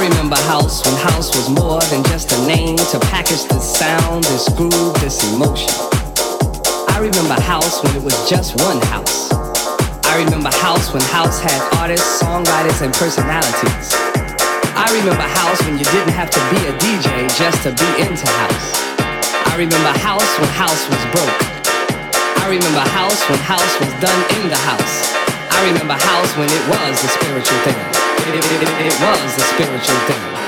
Remember house when house was more than just a name to package this sound, this groove, this emotion. I remember house when it was just one house. I remember house when house had artists, songwriters, and personalities. I remember house when you didn't have to be a DJ just to be into house. I remember house when house was broke. I remember house when house was done in the house. I remember house when it was a spiritual thing. It, it, it, it was a spiritual thing.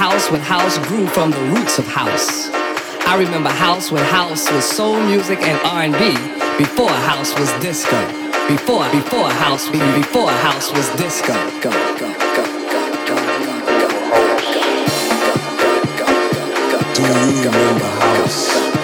house when house grew from the roots of house. I remember house when house was soul music and R&B before house was disco. Before before house before house was disco. Go go. Do you remember house?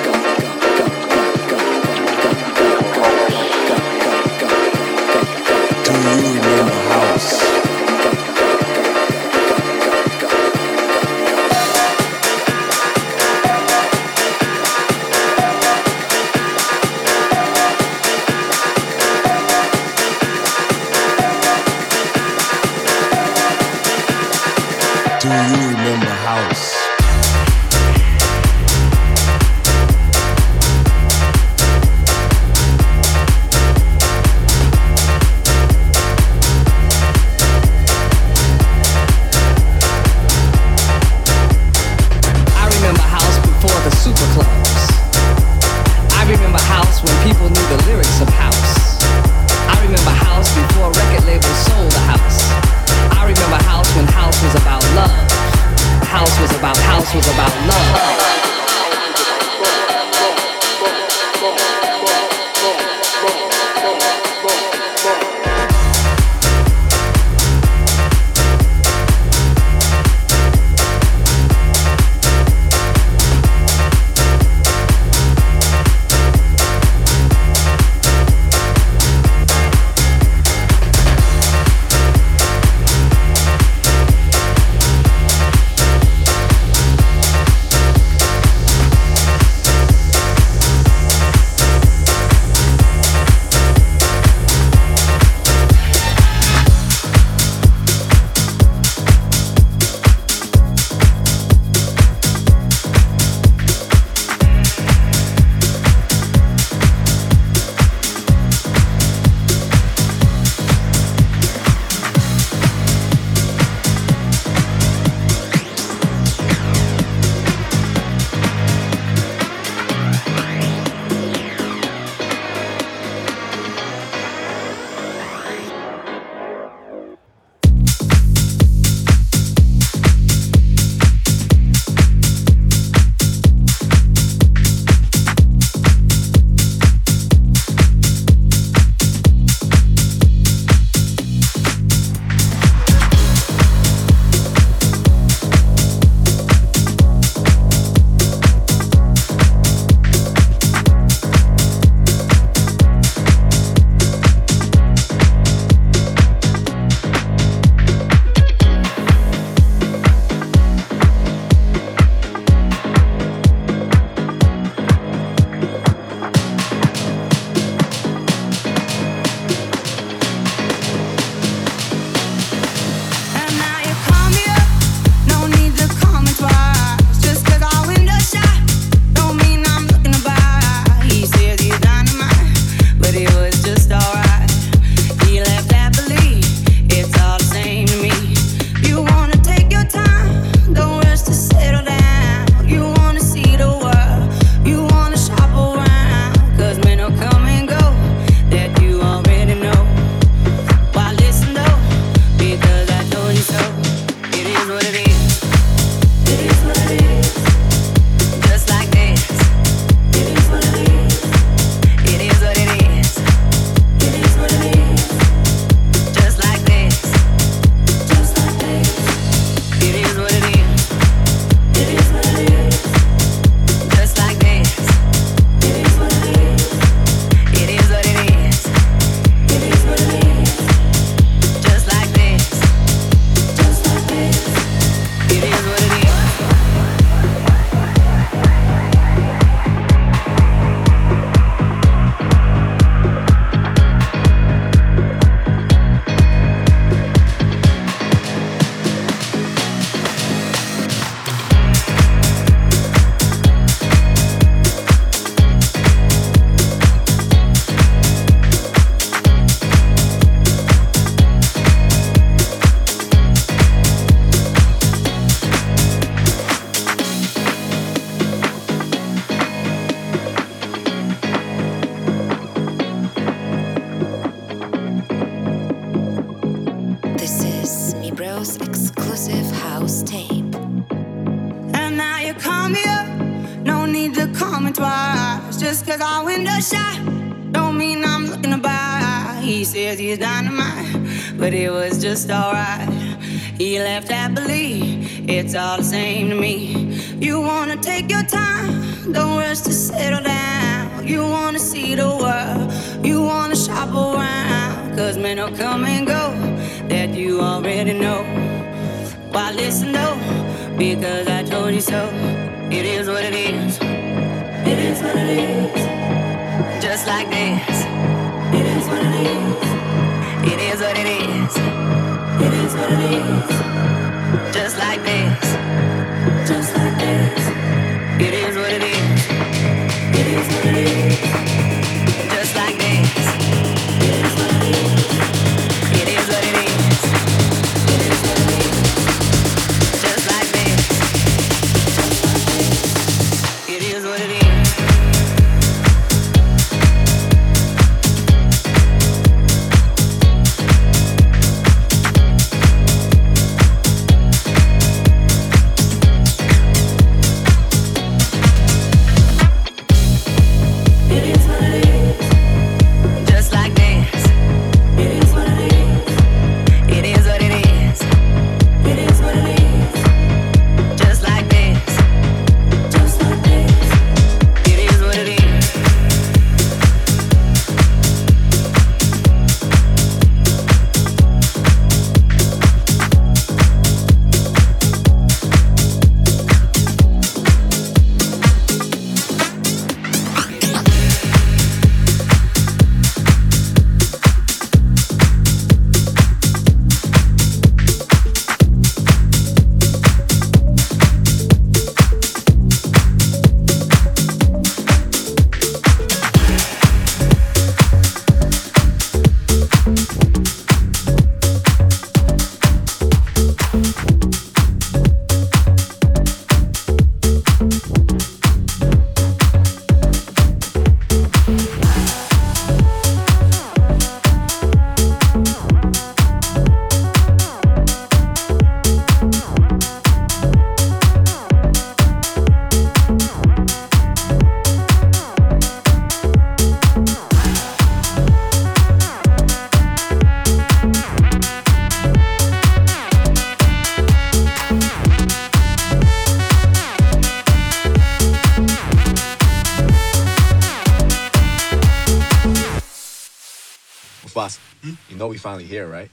Boss, hmm? you know we finally here, right?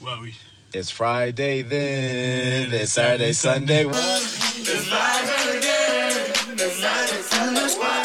Well, we. It's Friday then, it's Saturday, Sunday. It's Friday again, it's Saturday, Sunday.